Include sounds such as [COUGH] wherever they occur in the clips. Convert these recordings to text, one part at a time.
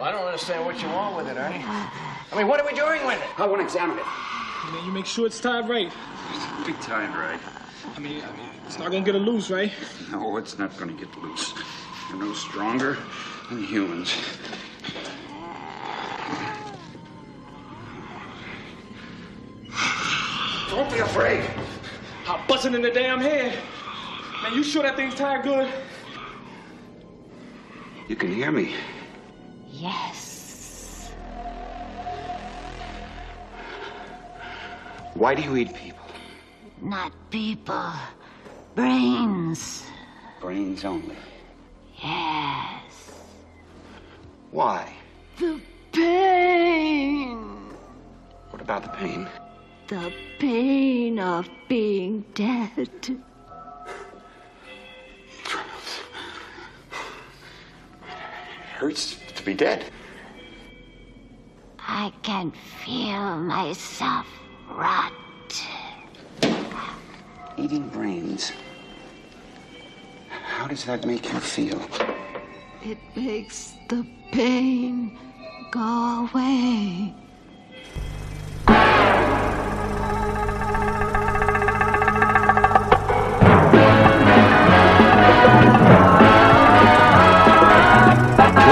Well, I don't understand what you want with it, Ernie. I mean, what are we doing with it? I want to examine it. And then you make sure it's tied right. Be tied right. I mean, I mean, it's not gonna get a loose, right? No, it's not going to get loose. They're no stronger than humans. Don't be afraid. I'm busting in the damn head. Man, you sure that thing's tied good? You can hear me. Yes. Why do you eat people? Not people. Brains. Brains only. Yes. Why? The pain. What about the pain? The pain of being dead. It hurts to be dead. I can feel myself rot. Eating brains. How does that make you feel? It makes the pain go away.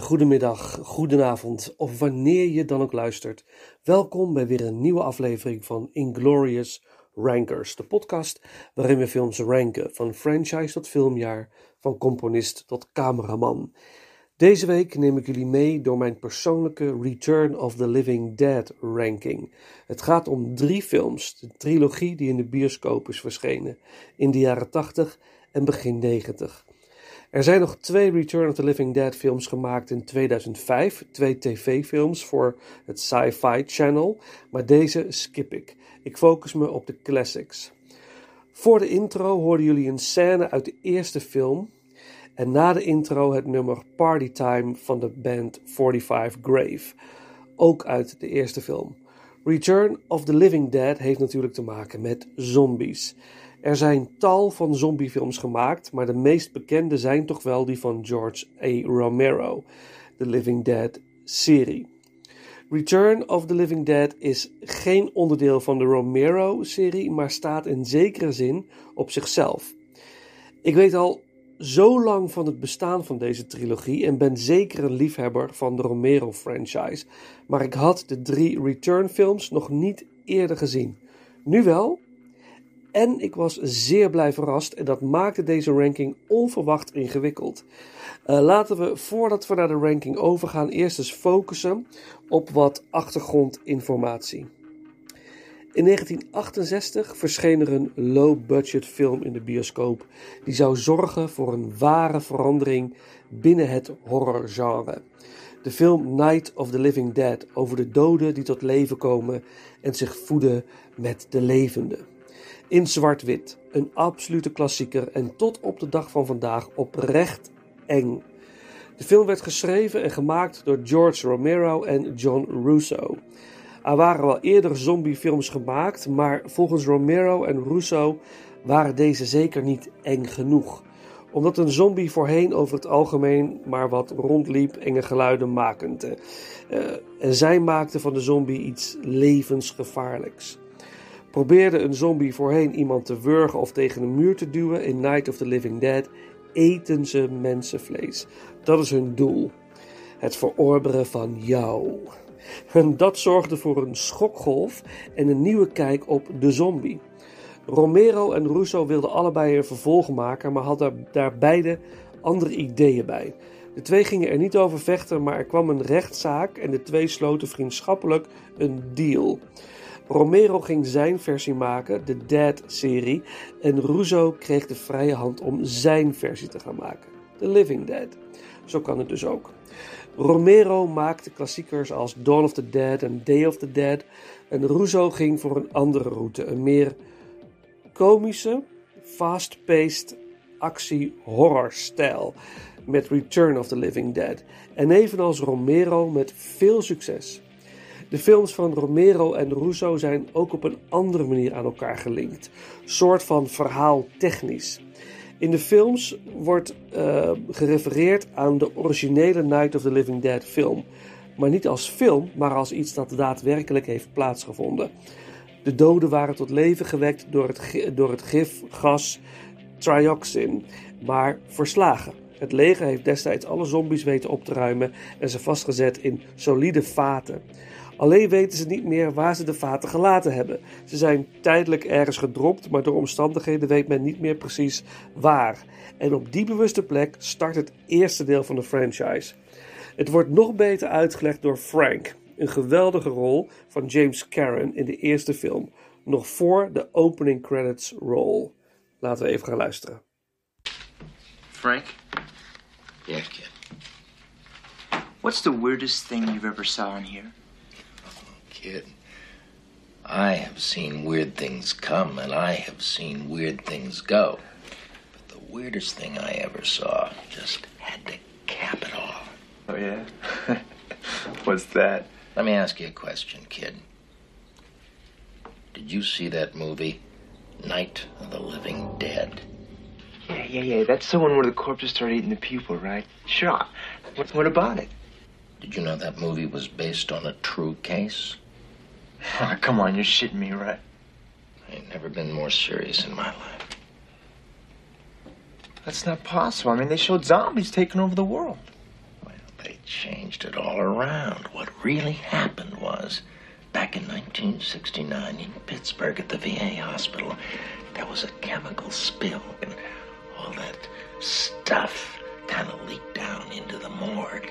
Goedemiddag, goedenavond of wanneer je dan ook luistert. Welkom bij weer een nieuwe aflevering van Inglorious Rankers, de podcast waarin we films ranken van franchise tot filmjaar, van componist tot cameraman. Deze week neem ik jullie mee door mijn persoonlijke Return of the Living Dead ranking. Het gaat om drie films, de trilogie die in de bioscoop is verschenen in de jaren 80 en begin 90. Er zijn nog twee Return of the Living Dead films gemaakt in 2005, twee tv-films voor het Sci-Fi Channel, maar deze skip ik. Ik focus me op de classics. Voor de intro hoorden jullie een scène uit de eerste film. En na de intro het nummer Party Time van de band 45 Grave. Ook uit de eerste film. Return of the Living Dead heeft natuurlijk te maken met zombies. Er zijn tal van zombiefilms gemaakt, maar de meest bekende zijn toch wel die van George A. Romero, de Living Dead serie. Return of the Living Dead is geen onderdeel van de Romero-serie, maar staat in zekere zin op zichzelf. Ik weet al zo lang van het bestaan van deze trilogie en ben zeker een liefhebber van de Romero-franchise, maar ik had de drie Return-films nog niet eerder gezien. Nu wel. En ik was zeer blij verrast en dat maakte deze ranking onverwacht ingewikkeld. Uh, laten we voordat we naar de ranking overgaan eerst eens focussen op wat achtergrondinformatie. In 1968 verscheen er een low-budget film in de bioscoop die zou zorgen voor een ware verandering binnen het horrorgenre. De film Night of the Living Dead over de doden die tot leven komen en zich voeden met de levenden. In zwart-wit, een absolute klassieker en tot op de dag van vandaag oprecht eng. De film werd geschreven en gemaakt door George Romero en John Russo. Er waren wel eerder zombiefilms gemaakt, maar volgens Romero en Russo waren deze zeker niet eng genoeg. Omdat een zombie voorheen over het algemeen maar wat rondliep, enge geluiden makend. Uh, en zij maakten van de zombie iets levensgevaarlijks. Probeerde een zombie voorheen iemand te wurgen of tegen een muur te duwen in Night of the Living Dead, eten ze mensenvlees. Dat is hun doel. Het verorberen van jou. En dat zorgde voor een schokgolf en een nieuwe kijk op de zombie. Romero en Russo wilden allebei een vervolg maken, maar hadden daar beide andere ideeën bij. De twee gingen er niet over vechten, maar er kwam een rechtszaak en de twee sloten vriendschappelijk een deal. Romero ging zijn versie maken, de Dead-serie, en Russo kreeg de vrije hand om zijn versie te gaan maken, The Living Dead. Zo kan het dus ook. Romero maakte klassiekers als Dawn of the Dead en Day of the Dead, en Russo ging voor een andere route, een meer komische, fast-paced actie-horror-stijl met Return of the Living Dead. En evenals Romero met veel succes. De films van Romero en Russo zijn ook op een andere manier aan elkaar gelinkt. Soort van verhaal technisch. In de films wordt uh, gerefereerd aan de originele Night of the Living Dead film. Maar niet als film, maar als iets dat daadwerkelijk heeft plaatsgevonden. De doden waren tot leven gewekt door het, door het trioxin, maar verslagen. Het leger heeft destijds alle zombies weten op te ruimen en ze vastgezet in solide vaten. Alleen weten ze niet meer waar ze de vaten gelaten hebben. Ze zijn tijdelijk ergens gedropt, maar door omstandigheden weet men niet meer precies waar. En op die bewuste plek start het eerste deel van de franchise. Het wordt nog beter uitgelegd door Frank, een geweldige rol van James Karen in de eerste film, nog voor de opening credits roll. Laten we even gaan luisteren. Frank? Yes, kid. What's the weirdest thing you've ever saw in here? Kid, I have seen weird things come and I have seen weird things go. But the weirdest thing I ever saw just had to cap it all. Oh, yeah? [LAUGHS] What's that? Let me ask you a question, kid. Did you see that movie, Night of the Living Dead? Yeah, yeah, yeah. That's the one where the corpses start eating the people, right? Sure. What, what about it? Did you know that movie was based on a true case? Oh, [LAUGHS] come on, you're shitting me, right? I ain't never been more serious in my life. That's not possible. I mean, they showed zombies taking over the world. Well, they changed it all around. What really happened was, back in 1969 in Pittsburgh at the VA hospital, there was a chemical spill, and all that stuff kind of leaked down into the morgue,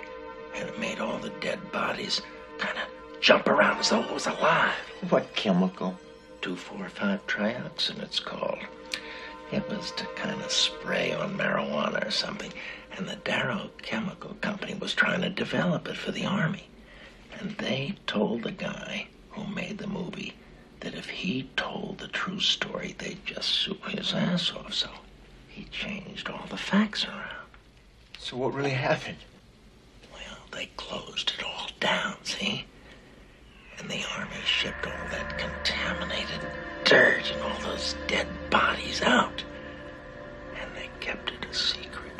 and it made all the dead bodies kind of jump around as though it was alive. What chemical? 245 trioxin, it's called. It was to kind of spray on marijuana or something, and the Darrow Chemical Company was trying to develop it for the Army. And they told the guy who made the movie that if he told the true story, they'd just sue his ass off. So he changed all the facts around. So what really happened? Well, they closed it all down, see? And the army shipped all that contaminated dirt and all those dead bodies out. And they kept it a secret.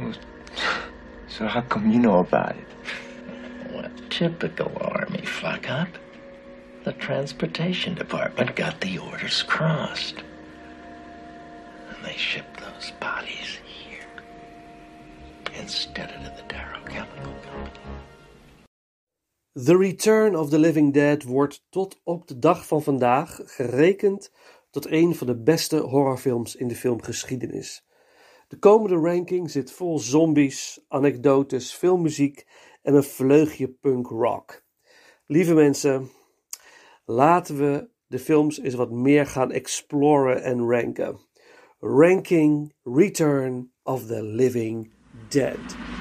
Well, So how come you know about it? What typical army fuck up? The transportation department got the orders crossed. And they shipped those bodies here. Instead of to the Darrow Chemical Company. The Return of the Living Dead wordt tot op de dag van vandaag gerekend tot een van de beste horrorfilms in de filmgeschiedenis. De komende ranking zit vol zombies, anekdotes, veel muziek en een vleugje punk rock. Lieve mensen, laten we de films eens wat meer gaan exploren en ranken. Ranking Return of the Living Dead.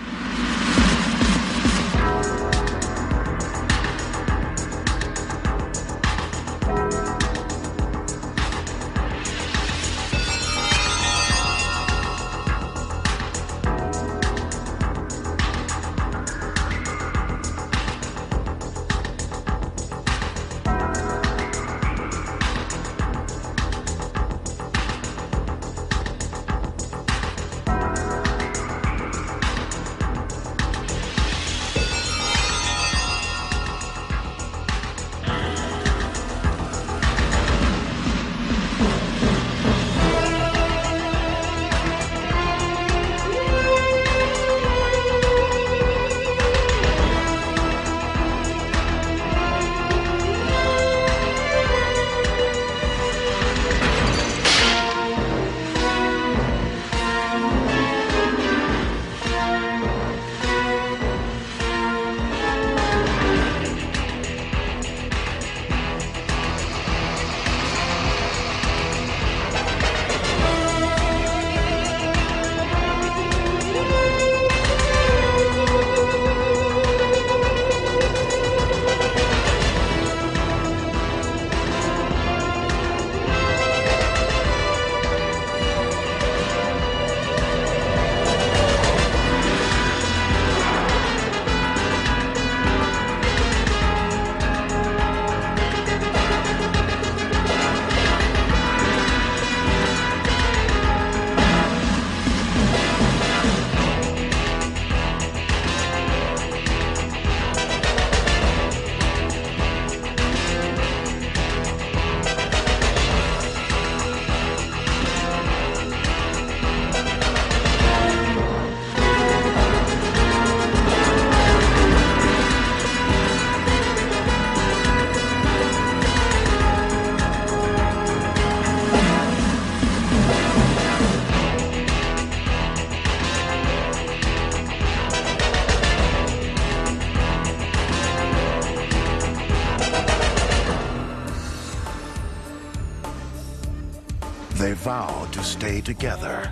Together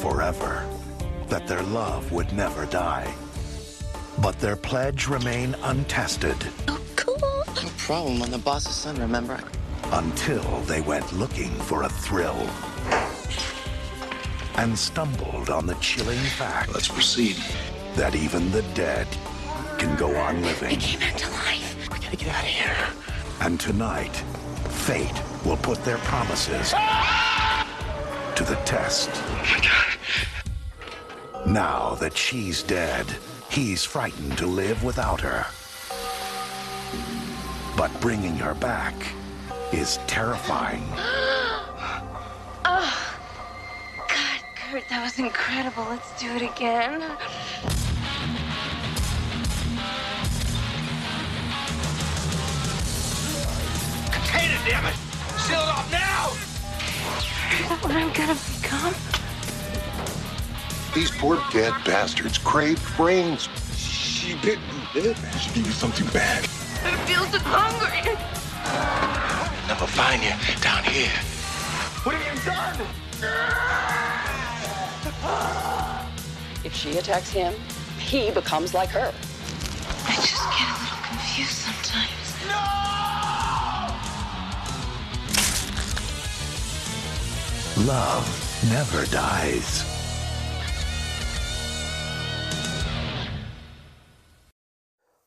forever, that their love would never die. But their pledge remained untested Oh, Cool. No problem. I'm the boss's son, remember? until they went looking for a thrill and stumbled on the chilling fact. Let's proceed. That even the dead can go on living. They came back to life. We gotta get out of here. And tonight, fate will put their promises to the test. Oh now that she's dead, he's frightened to live without her. But bringing her back is terrifying. [GASPS] Oh, God, Kurt, that was incredible. Let's do it again. Contain it, damn it! Seal it off now! Is that what I'm gonna become? These poor dead bastards crave brains. She didn't live. She gave you something bad. I feel so hungry. I'll never find you down here. What have you done? If she attacks him, he becomes like her. I just get a little confused sometimes. Love never dies.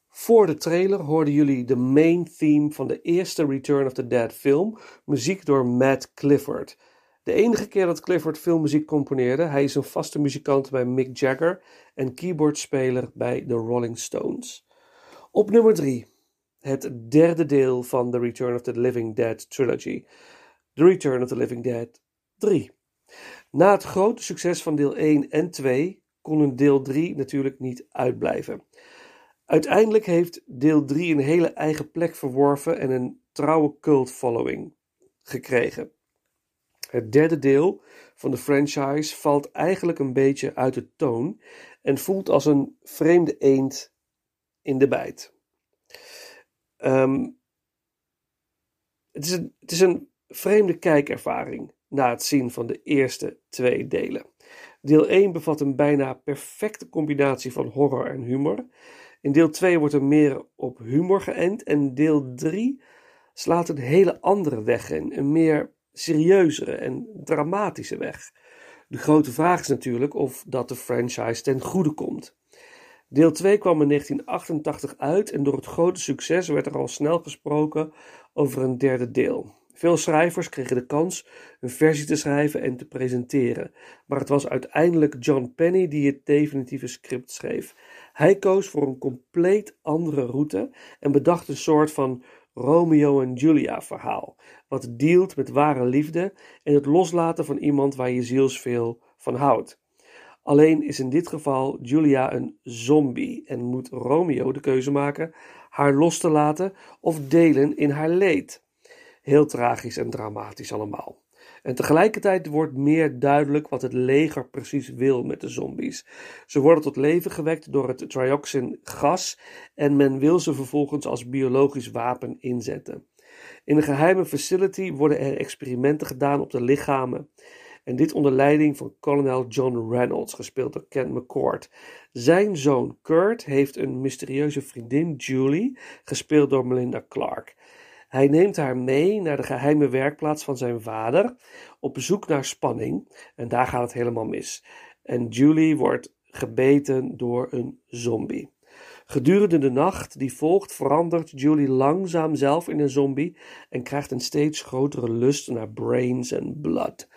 Voor de trailer hoorden jullie de main theme van de eerste Return of the Dead film, muziek door Matt Clifford. De enige keer dat Clifford filmmuziek componeerde, hij is een vaste muzikant bij Mick Jagger en keyboardspeler bij The Rolling Stones. Op nummer 3, het derde deel van The Return of the Living Dead trilogy, The Return of the Living Dead 3. Na het grote succes van deel 1 en 2 kon een deel 3 natuurlijk niet uitblijven. Uiteindelijk heeft deel 3 een hele eigen plek verworven en een trouwe cult following gekregen. Het derde deel van de franchise valt eigenlijk een beetje uit de toon en voelt als een vreemde eend in de bijt. Ehm, het, is een, het is een vreemde kijkervaring na het zien van de eerste twee delen. Deel 1 bevat een bijna perfecte combinatie van horror en humor. In deel 2 wordt er meer op humor geënt en deel 3 slaat een hele andere weg in, een meer serieuzere en dramatische weg. De grote vraag is natuurlijk of dat de franchise ten goede komt. Deel 2 kwam in 1988 uit en door het grote succes werd er al snel gesproken over een derde deel. Veel schrijvers kregen de kans een versie te schrijven en te presenteren, maar het was uiteindelijk John Penny die het definitieve script schreef. Hij koos voor een compleet andere route en bedacht een soort van Romeo en Julia verhaal, wat dealt met ware liefde en het loslaten van iemand waar je zielsveel van houdt. Alleen is in dit geval Julia een zombie en moet Romeo de keuze maken haar los te laten of delen in haar leed. Heel tragisch en dramatisch allemaal. En tegelijkertijd wordt meer duidelijk wat het leger precies wil met de zombies. Ze worden tot leven gewekt door het trioxin gas en men wil ze vervolgens als biologisch wapen inzetten. In een geheime facility worden er experimenten gedaan op de lichamen. En dit onder leiding van kolonel John Reynolds, gespeeld door Ken McCord. Zijn zoon Kurt heeft een mysterieuze vriendin, Julie, gespeeld door Melinda Clark. Hij neemt haar mee naar de geheime werkplaats van zijn vader op zoek naar spanning en daar gaat het helemaal mis. En Julie wordt gebeten door een zombie. Gedurende de nacht die volgt verandert Julie langzaam zelf in een zombie en krijgt een steeds grotere lust naar brains en blood.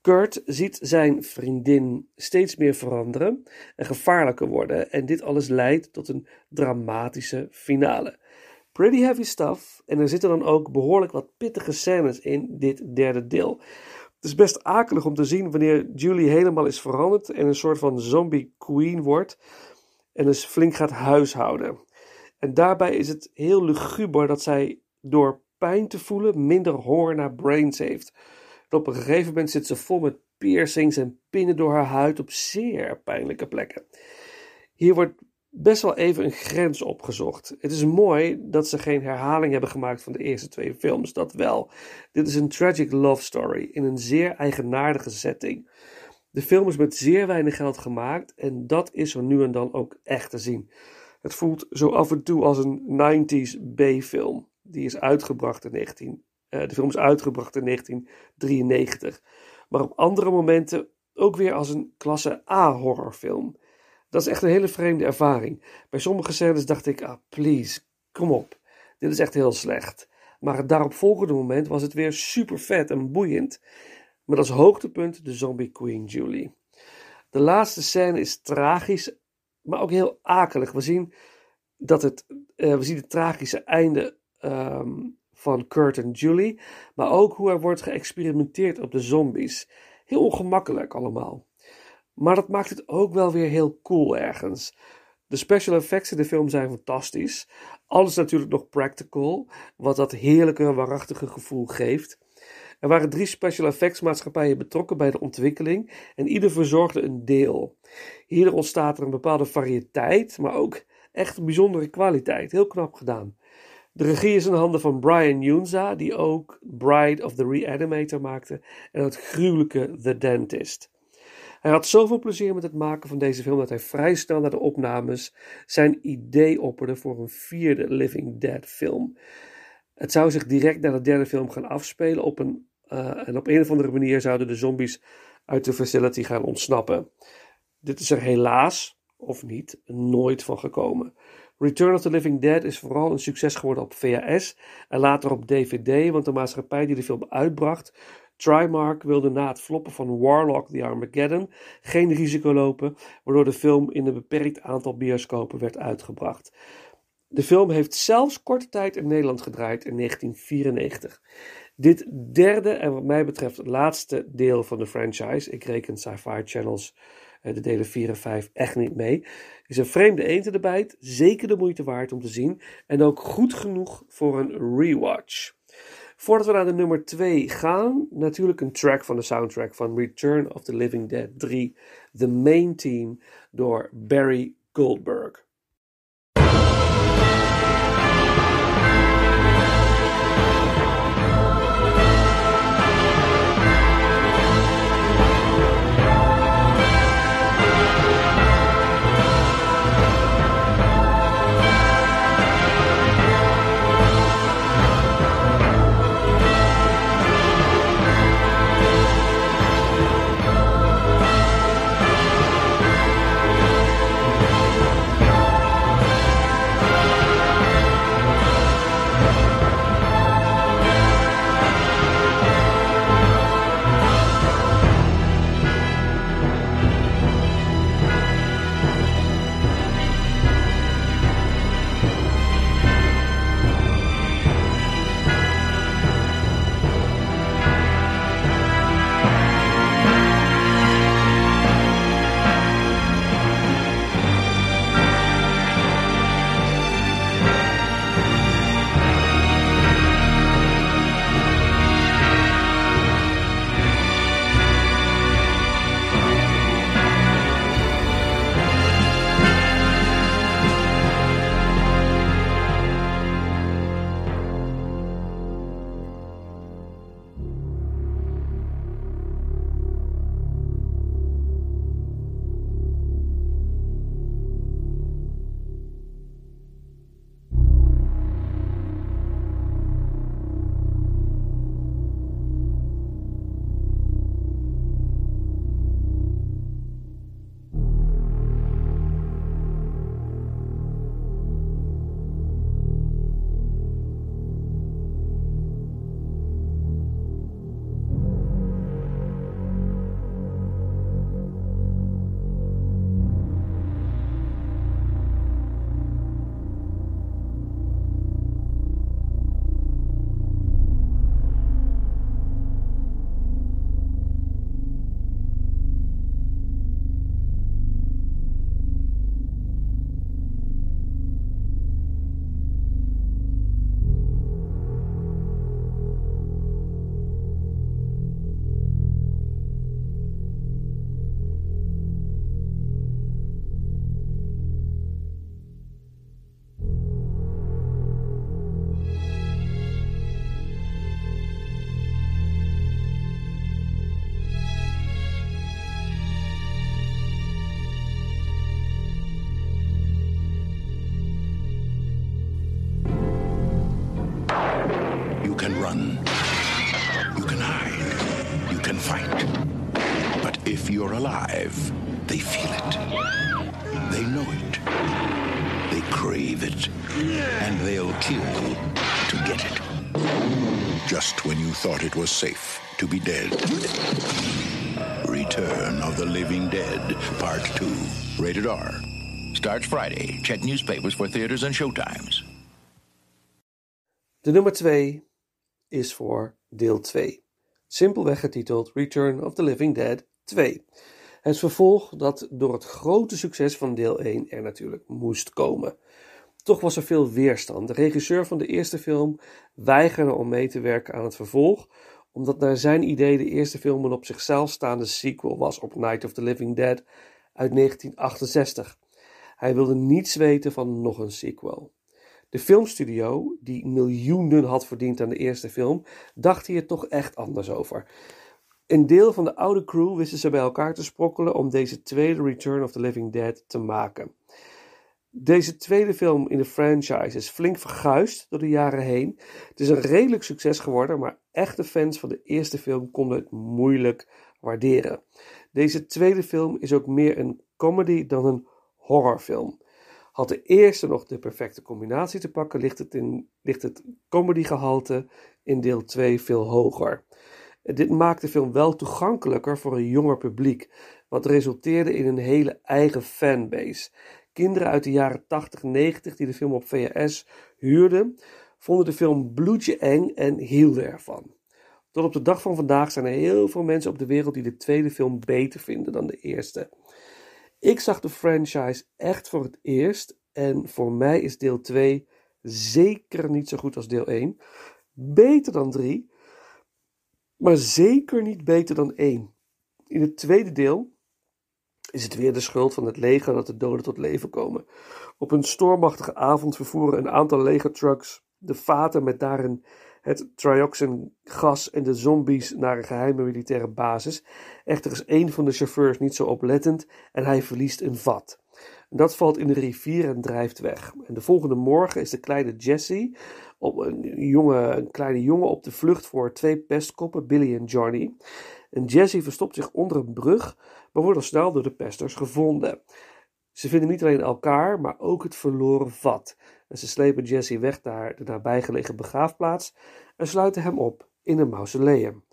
Kurt ziet zijn vriendin steeds meer veranderen en gevaarlijker worden en dit alles leidt tot een dramatische finale. Pretty heavy stuff. En er zitten dan ook behoorlijk wat pittige scènes in dit derde deel. Het is best akelig om te zien wanneer Julie helemaal is veranderd en een soort van zombie queen wordt en dus flink gaat huishouden. En daarbij is het heel luguber dat zij door pijn te voelen minder honger naar brains heeft. Op een gegeven moment zit ze vol met piercings en pinnen door haar huid op zeer pijnlijke plekken. Hier wordt best wel even een grens opgezocht. Het is mooi dat ze geen herhaling hebben gemaakt van de eerste twee films, dat wel. Dit is een tragic love story in een zeer eigenaardige setting. De film is met zeer weinig geld gemaakt en dat is er nu en dan ook echt te zien. Het voelt zo af en toe als een 90s B-film. Die is uitgebracht in 19, uh, de film is uitgebracht in 1993. Maar op andere momenten ook weer als een klasse A-horrorfilm. Dat is echt een hele vreemde ervaring. Bij sommige scènes dacht ik, ah please, kom op. Dit is echt heel slecht. Maar het daaropvolgende moment was het weer super vet en boeiend. Met als hoogtepunt de zombie queen Julie. De laatste scène is tragisch, maar ook heel akelig. We zien, dat het, uh, we zien het tragische einde um, van Kurt en Julie, maar ook hoe er wordt geëxperimenteerd op de zombies. Heel ongemakkelijk allemaal. Maar dat maakt het ook wel weer heel cool ergens. De special effects in de film zijn fantastisch. Alles natuurlijk nog practical, wat dat heerlijke, waarachtige gevoel geeft. Er waren drie special effects maatschappijen betrokken bij de ontwikkeling en ieder verzorgde een deel. Hierdoor ontstaat er een bepaalde variëteit, maar ook echt een bijzondere kwaliteit. Heel knap gedaan. De regie is in handen van Brian Yunza, die ook Bride of the Reanimator maakte en het gruwelijke The Dentist. Hij had zoveel plezier met het maken van deze film dat hij vrij snel na de opnames zijn idee opperde voor een vierde Living Dead film. Het zou zich direct na de derde film gaan afspelen op een Uh, en op een of andere manier zouden de zombies uit de facility gaan ontsnappen. Dit is er helaas, of niet, nooit van gekomen. Return of the Living Dead is vooral een succes geworden op VHS en later op DVD, want de maatschappij die de film uitbracht, Trimark, wilde na het floppen van Warlock The Armageddon geen risico lopen, waardoor de film in een beperkt aantal bioscopen werd uitgebracht. De film heeft zelfs korte tijd in Nederland gedraaid in 1994. Dit derde en wat mij betreft laatste deel van de franchise, ik reken Sci-Fi Channels eh, de delen 4 en 5 echt niet mee, is een vreemde eend in de zeker de moeite waard om te zien en ook goed genoeg voor een rewatch. Voordat we naar de nummer 2 gaan, natuurlijk een track van de soundtrack van Return of the Living Dead 3, The Main Team, door Barry Goldberg. Alive. They feel it. They know it. They crave it. And they'll kill to get it. Just when you thought it was safe to be dead. Return of the Living Dead, Part 2. Rated R. Starts Friday. Check newspapers for theaters and showtimes. De nummer 2 is voor deel 2. Simpelweg getiteld Return of the Living Dead 2. Het vervolg dat door het grote succes van deel 1 er natuurlijk moest komen. Toch was er veel weerstand. De regisseur van de eerste film weigerde om mee te werken aan het vervolg, omdat naar zijn idee de eerste film een op zichzelf staande sequel was op Night of the Living Dead uit 1968. Hij wilde niets weten van nog een sequel. De filmstudio, die miljoenen had verdiend aan de eerste film, dacht hier toch echt anders over. Een deel van de oude crew wisten ze bij elkaar te sprokkelen om deze tweede Return of the Living Dead te maken. Deze tweede film in de franchise is flink verguisd door de jaren heen. Het is een redelijk succes geworden, maar echte fans van de eerste film konden het moeilijk waarderen. Deze tweede film is ook meer een comedy dan een horrorfilm. Had de eerste nog de perfecte combinatie te pakken, ligt het, in, ligt het comedygehalte in deel 2 veel hoger. Dit maakt de film wel toegankelijker voor een jonger publiek, wat resulteerde in een hele eigen fanbase. Kinderen uit de jaren 80, 90 die de film op VHS huurden, vonden de film bloedje eng en hielden ervan. Tot op de dag van vandaag zijn er heel veel mensen op de wereld die de tweede film beter vinden dan de eerste. Ik zag de franchise echt voor het eerst en voor mij is deel 2 zeker niet zo goed als deel 1. Beter dan 3, maar zeker niet beter dan 1. In het tweede deel is het weer de schuld van het leger dat de doden tot leven komen. Op een stormachtige avond vervoeren een aantal legertrucks de vaten met daarin het trioxin gas en de zombies naar een geheime militaire basis. Echter is een van de chauffeurs niet zo oplettend en hij verliest een vat. Dat valt in de rivier en drijft weg. En de volgende morgen is de kleine Jesse, op een, een kleine jongen op de vlucht voor twee pestkoppen, Billy en Johnny. En Jesse verstopt zich onder een brug, maar wordt al snel door de pesters gevonden. Ze vinden niet alleen elkaar, maar ook het verloren vat. En ze slepen Jesse weg naar de nabijgelegen begraafplaats en sluiten hem op in een mausoleum.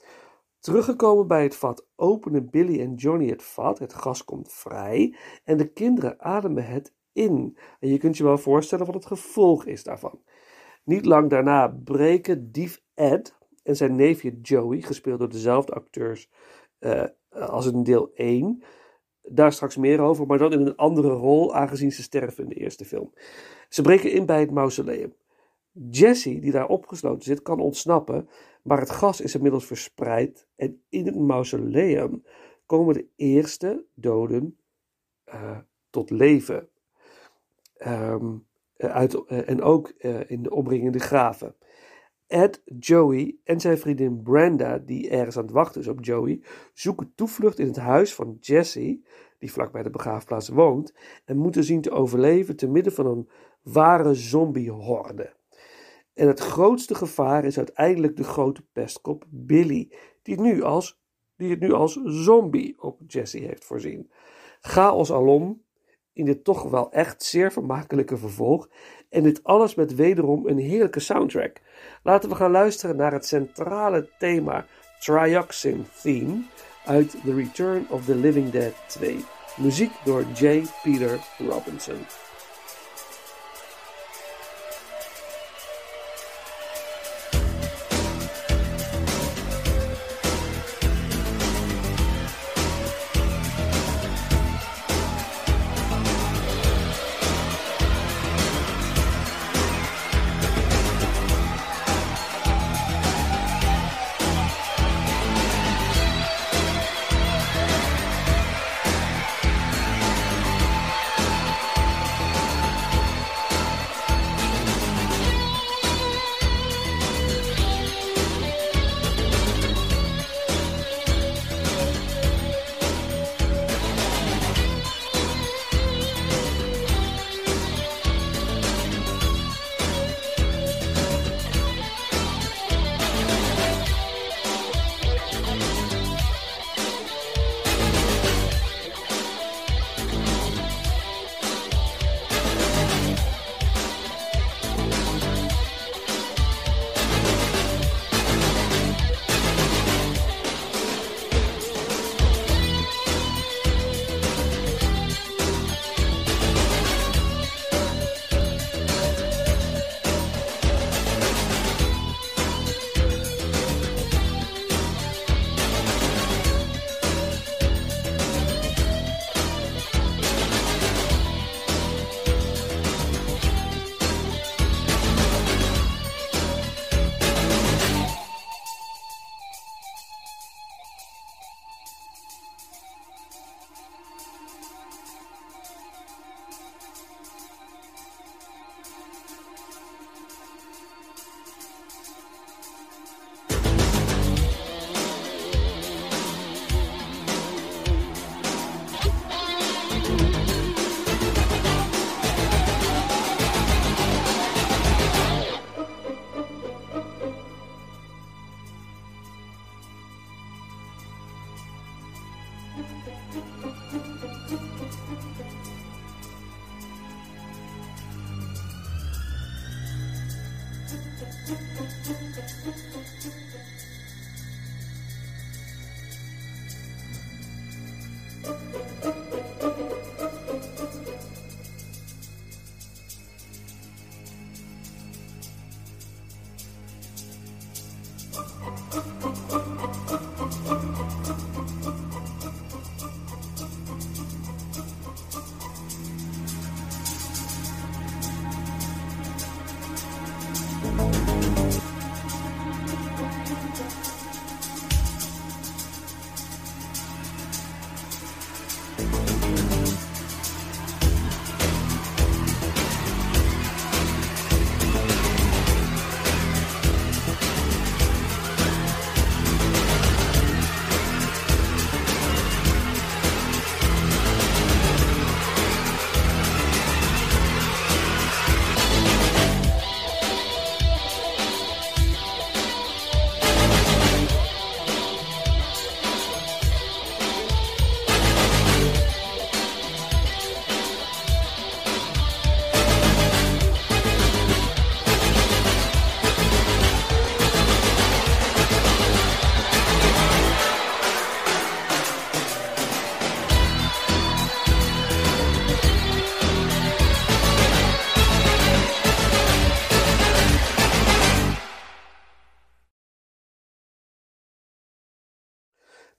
Teruggekomen bij het vat openen Billy en Johnny het vat, het gas komt vrij en de kinderen ademen het in. En je kunt je wel voorstellen wat het gevolg is daarvan. Niet lang daarna breken dief Ed en zijn neefje Joey, gespeeld door dezelfde acteurs uh, als in deel 1, daar straks meer over, maar dan in een andere rol, aangezien ze sterven in de eerste film. Ze breken in bij het mausoleum. Jesse, die daar opgesloten zit, kan ontsnappen, maar het gas is inmiddels verspreid en in het mausoleum komen de eerste doden uh, tot leven. Um, uit, uh, en ook uh, in de omringende graven. Ed, Joey en zijn vriendin Brenda, die ergens aan het wachten is op Joey, zoeken toevlucht in het huis van Jesse, die vlakbij de begraafplaats woont, en moeten zien te overleven te midden van een ware zombiehorde. En het grootste gevaar is uiteindelijk de grote pestkop Billy, die, nu als, die het nu als zombie op Jesse heeft voorzien. Chaos alom in dit toch wel echt zeer vermakelijke vervolg. En dit alles met wederom een heerlijke soundtrack. Laten we gaan luisteren naar het centrale thema Trioxin Theme uit The Return of the Living Dead 2. Muziek door J. Peter Robinson.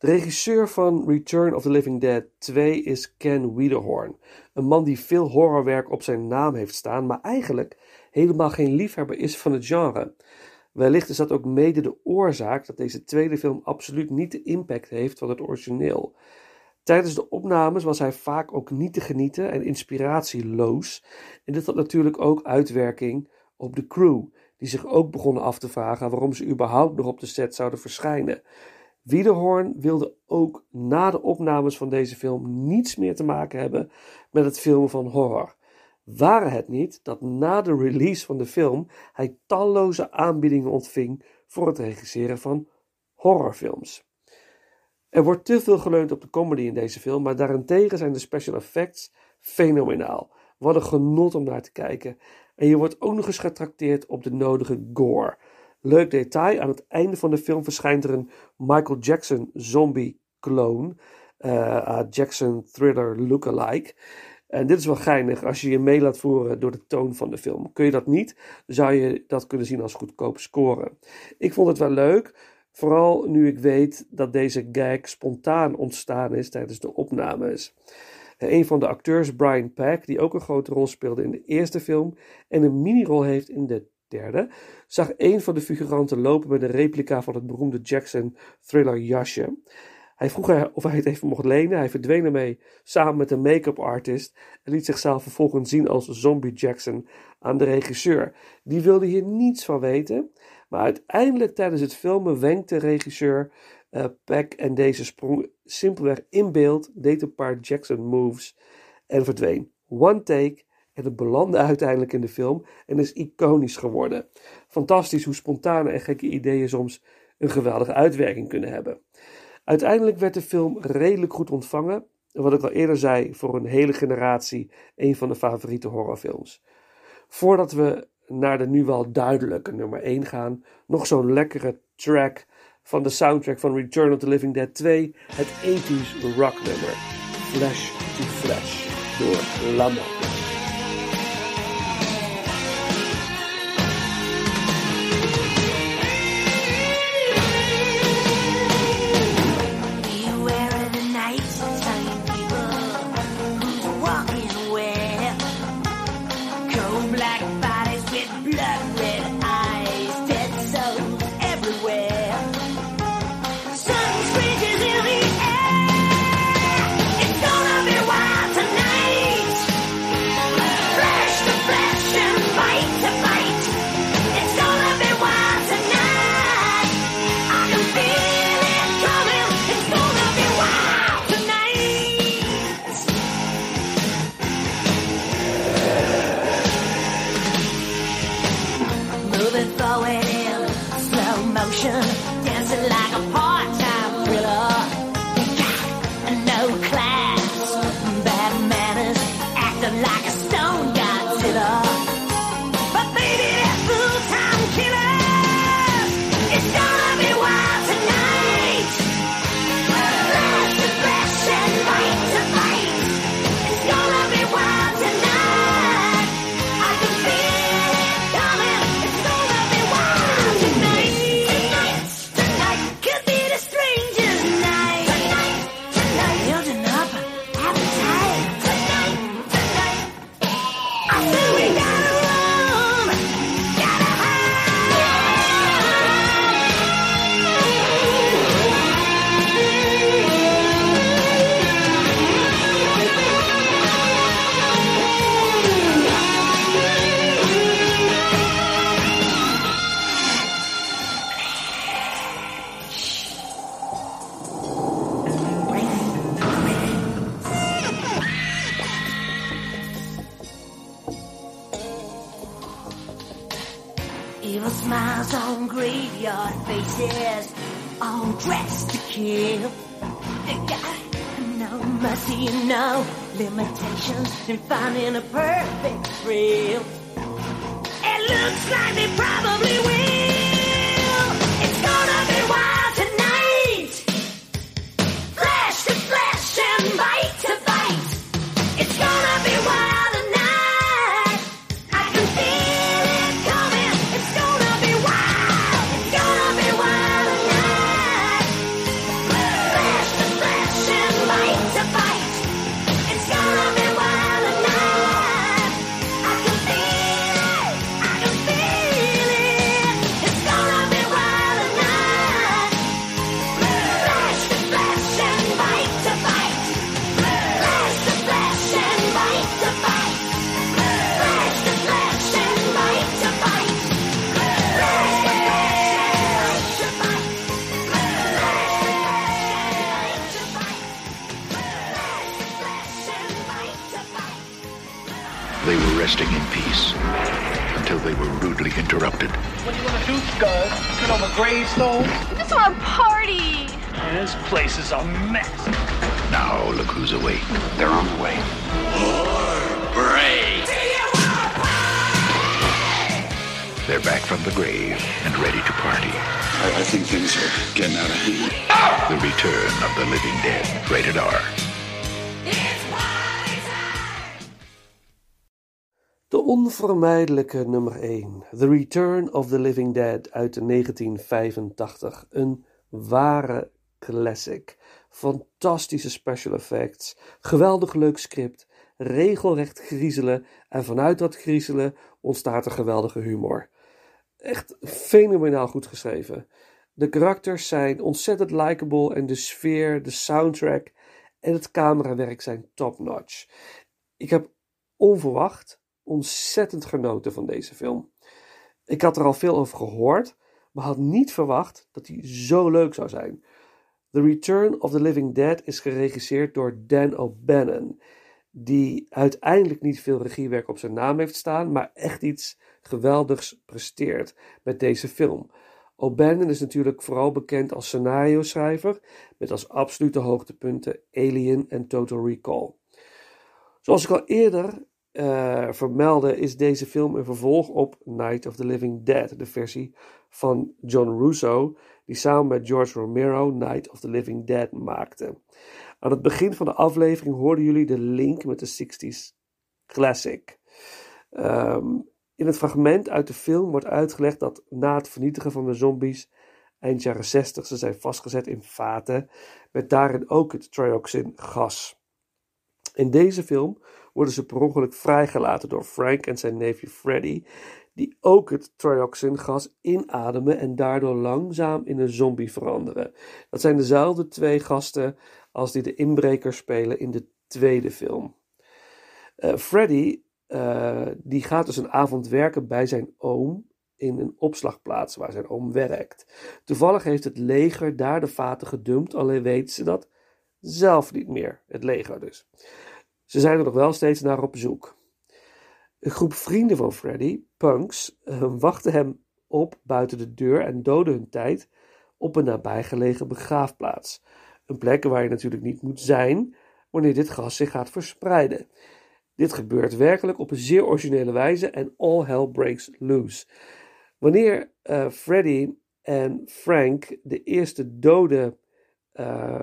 De regisseur van Return of the Living Dead 2 is Ken Wiederhorn. Een man die veel horrorwerk op zijn naam heeft staan, maar eigenlijk helemaal geen liefhebber is van het genre. Wellicht is dat ook mede de oorzaak dat deze tweede film absoluut niet de impact heeft van het origineel. Tijdens de opnames was hij vaak ook niet te genieten en inspiratieloos. En dit had natuurlijk ook uitwerking op de crew, die zich ook begonnen af te vragen waarom ze überhaupt nog op de set zouden verschijnen. Wiederhorn wilde ook na de opnames van deze film niets meer te maken hebben met het filmen van horror. Ware het niet dat na de release van de film hij talloze aanbiedingen ontving voor het regisseren van horrorfilms. Er wordt te veel geleund op de comedy in deze film, maar daarentegen zijn de special effects fenomenaal. Wat een genot om naar te kijken. En je wordt ook nog eens getrakteerd op de nodige gore. Leuk detail, aan het einde van de film verschijnt er een Michael Jackson zombie clone. Uh, Jackson thriller lookalike. En dit is wel geinig als je je mee laat voeren door de toon van de film. Kun je dat niet, zou je dat kunnen zien als goedkoop scoren. Ik vond het wel leuk. Vooral nu ik weet dat deze gag spontaan ontstaan is tijdens de opnames. Een van de acteurs, Brian Pack, die ook een grote rol speelde in de eerste film en een minirol heeft in de derde, zag een van de figuranten lopen met een replica van het beroemde Jackson thriller jasje. Hij vroeg haar of hij het even mocht lenen. Hij verdween ermee samen met een make-up artist en liet zichzelf vervolgens zien als Zombie Jackson aan de regisseur. Die wilde hier niets van weten, maar uiteindelijk tijdens het filmen wenkte regisseur uh, Peck en deze sprong simpelweg in beeld, deed een paar Jackson moves en verdween. One take het belandde uiteindelijk in de film en is iconisch geworden. Fantastisch hoe spontane en gekke ideeën soms een geweldige uitwerking kunnen hebben. Uiteindelijk werd de film redelijk goed ontvangen. En wat ik al eerder zei, voor een hele generatie een van de favoriete horrorfilms. Voordat we naar de nu wel duidelijke nummer 1 gaan, nog zo'n lekkere track van de soundtrack van Return of the Living Dead 2, het 80s rock nummer Flash to Flash door Lama. speaking. Smiles on graveyard faces, all dressed to kill. They got no mercy no limitations in finding a perfect thrill. It looks like they probably will. Are you gonna do, Scud? Sit on the gravestones? Just want to party. This place is a mess. Now look who's awake. They're on the way. Break! They're back from the grave and ready to party. I, I think things are getting out of hand. The Return of the Living Dead. Rated R. onvermijdelijke nummer 1. The Return of the Living Dead uit 1985. Een ware classic. Fantastische special effects. Geweldig leuk script. Regelrecht griezelen. En vanuit dat griezelen ontstaat er geweldige humor. Echt fenomenaal goed geschreven. De karakters zijn ontzettend likable en de sfeer, de soundtrack en het camerawerk zijn top-notch. Ik heb onverwacht ontzettend genoten van deze film. Ik had er al veel over gehoord, maar had niet verwacht dat hij zo leuk zou zijn. The Return of the Living Dead is geregisseerd door Dan O'Bannon, die uiteindelijk niet veel regiewerk op zijn naam heeft staan, maar echt iets geweldigs presteert met deze film. O'Bannon is natuurlijk vooral bekend als scenario-schrijver, met als absolute hoogtepunten Alien en Total Recall. Zoals ik al eerder uh, vermeldde, is deze film een vervolg op Night of the Living Dead, de versie van John Russo, die samen met George Romero Night of the Living Dead maakte. Aan het begin van de aflevering hoorden jullie de link met de 60s classic. Um, in het fragment uit de film wordt uitgelegd dat na het vernietigen van de zombies eind jaren 60 ze zijn vastgezet in vaten met daarin ook het trioxin gas. In deze film worden ze per ongeluk vrijgelaten door Frank en zijn neefje Freddy, die ook het trioxin gas inademen en daardoor langzaam in een zombie veranderen. Dat zijn dezelfde twee gasten als die de inbreker spelen in de tweede film. Uh, Freddy uh, die gaat dus een avond werken bij zijn oom in een opslagplaats waar zijn oom werkt. Toevallig heeft het leger daar de vaten gedumpt, alleen weten ze dat zelf niet meer, het leger dus. Ze zijn er nog wel steeds naar op zoek. Een groep vrienden van Freddy, punks, uh, wachten hem op buiten de deur en doden hun tijd op een nabijgelegen begraafplaats. Een plek waar je natuurlijk niet moet zijn wanneer dit gas zich gaat verspreiden. Dit gebeurt werkelijk op een zeer originele wijze en all hell breaks loose. Wanneer uh, Freddy en Frank de eerste dode uh,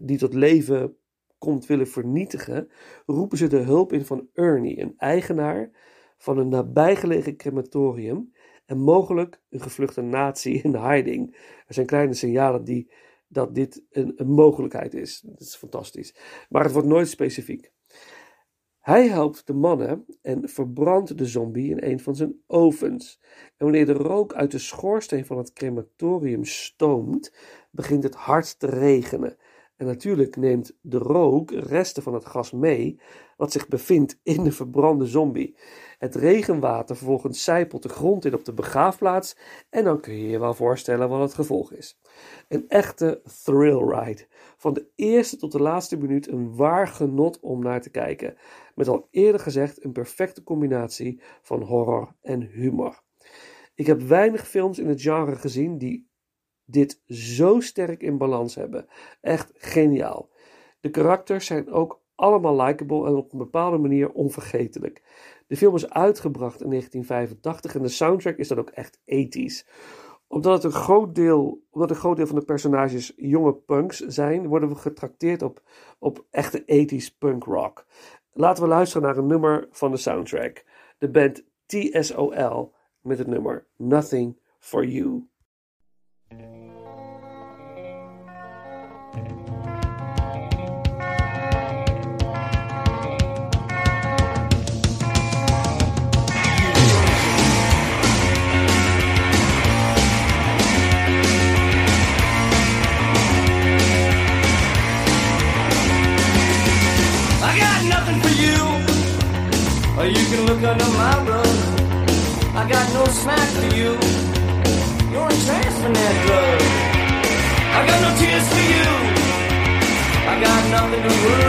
die tot leven komt willen vernietigen, roepen ze de hulp in van Ernie, een eigenaar van een nabijgelegen crematorium en mogelijk een gevluchte nazi in hiding. Er zijn kleine signalen die, dat dit een, een mogelijkheid is. Dat is fantastisch. Maar het wordt nooit specifiek. Hij helpt de mannen en verbrandt de zombie in een van zijn ovens. En wanneer de rook uit de schoorsteen van het crematorium stoomt, begint het hard te regenen. En natuurlijk neemt de rook resten van het gas mee, wat zich bevindt in de verbrande zombie. Het regenwater vervolgens zijpelt de grond in op de begraafplaats en dan kun je je wel voorstellen wat het gevolg is. Een echte thrill ride. Van de eerste tot de laatste minuut een waar genot om naar te kijken. Met al eerder gezegd een perfecte combinatie van horror en humor. Ik heb weinig films in het genre gezien die dit zo sterk in balans hebben. Echt geniaal. De karakters zijn ook allemaal likable en op een bepaalde manier onvergetelijk. De film is uitgebracht in 1985 en de soundtrack is dan ook echt ethisch. Omdat, het een groot deel, omdat een groot deel van de personages jonge punks zijn, worden we getrakteerd op, op echte ethisch punk rock. Laten we luisteren naar een nummer van de soundtrack. De band TSOL met het nummer Nothing for You. Or you can look under my rug. I got no smack for you. You're a transfernet drug. I got no tears for you. I got nothing to worry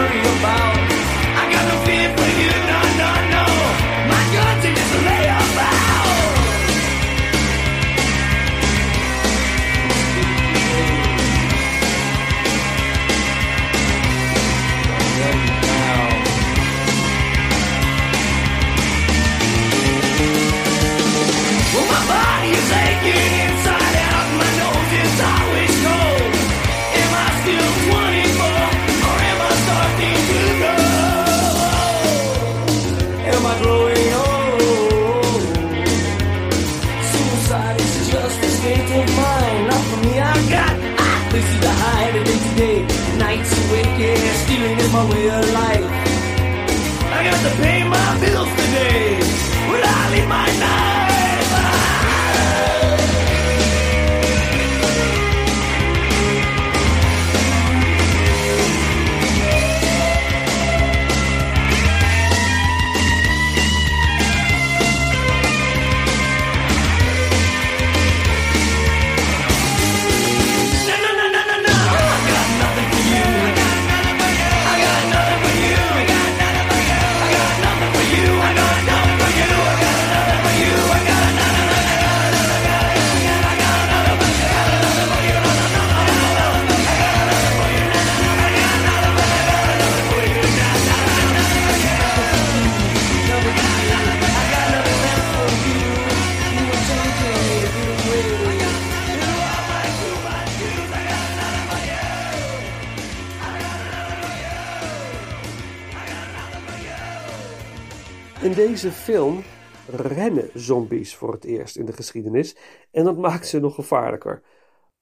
deze film rennen zombies voor het eerst in de geschiedenis en dat maakt ze nog gevaarlijker.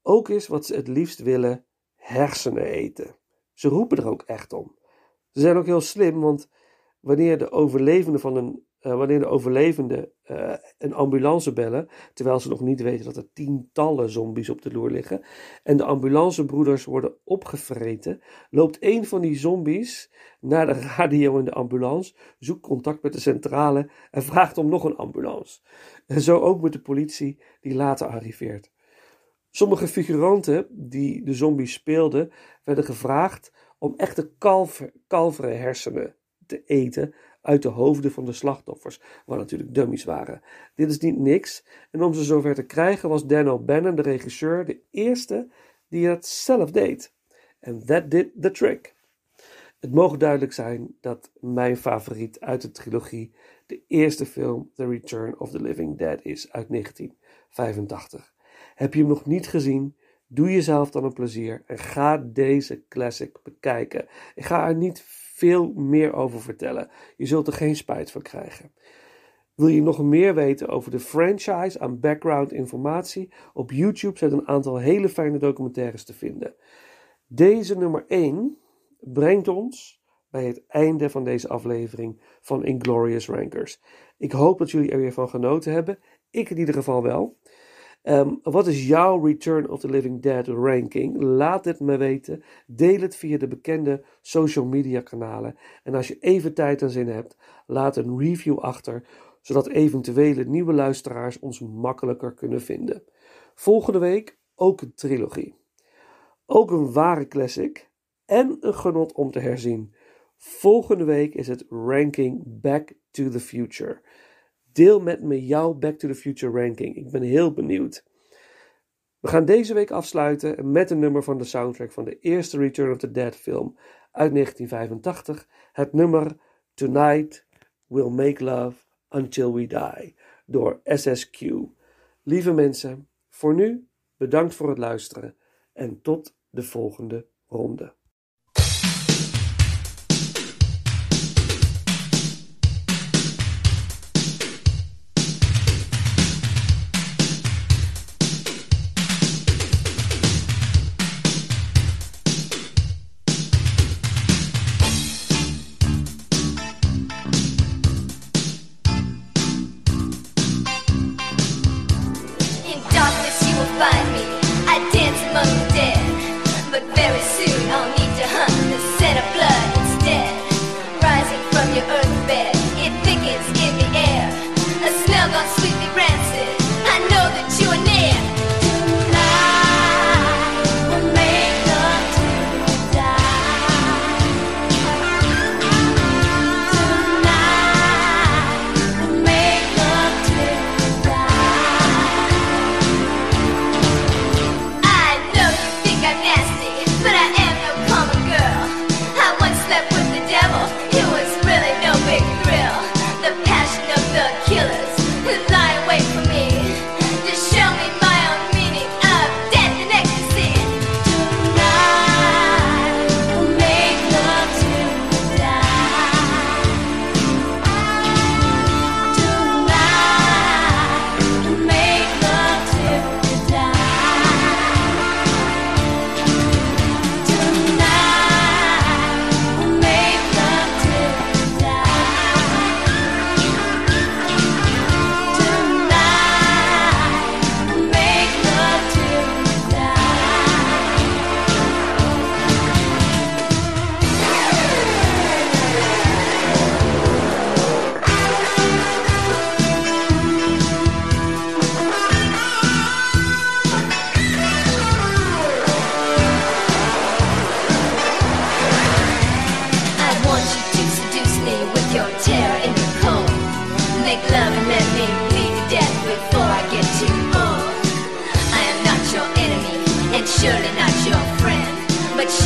Ook is wat ze het liefst willen hersenen eten. Ze roepen er ook echt om. Ze zijn ook heel slim, want wanneer de overlevenden van een eh, wanneer de overlevenden eh, een ambulance bellen, terwijl ze nog niet weten dat er tientallen zombies op de loer liggen, en de ambulancebroeders worden opgevreten, loopt een van die zombies naar de radio in de ambulance, zoekt contact met de centrale en vraagt om nog een ambulance. En zo ook met de politie die later arriveert. Sommige figuranten die de zombies speelden, werden gevraagd om echte kalver, kalveren hersenen te eten uit de hoofden van de slachtoffers, wat natuurlijk dummies waren. Dit is niet niks, en om ze zover te krijgen was Dan O'Bannon, de regisseur, de eerste die het zelf deed. En that did the trick. Het mogen duidelijk zijn dat mijn favoriet uit de trilogie de eerste film The Return of the Living Dead is uit 1985. Heb je hem nog niet gezien? Doe jezelf dan een plezier en ga deze classic bekijken. Ik ga er niet veel meer over vertellen. Je zult er geen spijt van krijgen. Wil je nog meer weten over de franchise aan background informatie? Op YouTube zijn een aantal hele fijne documentaires te vinden. Deze nummer 1 brengt ons bij het einde van deze aflevering van Inglorious Rankers. Ik hoop dat jullie er weer van genoten hebben. Ik in ieder geval wel. Ehm, wat is jouw Return of the Living Dead ranking? Laat het me weten. Deel het via de bekende social media kanalen. En als je even tijd en zin hebt, laat een review achter, zodat eventuele nieuwe luisteraars ons makkelijker kunnen vinden. Volgende week ook een trilogie. Ook een ware classic en een genot om te herzien. Volgende week is het ranking Back to the Future. Deel met me jouw Back to the Future ranking. Ik ben heel benieuwd. We gaan deze week afsluiten met een nummer van de soundtrack van de eerste Return of the Dead film uit 1985. Het nummer Tonight We'll Make Love Until We Die door SSQ. Lieve mensen, voor nu bedankt voor het luisteren en tot de volgende ronde.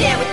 share with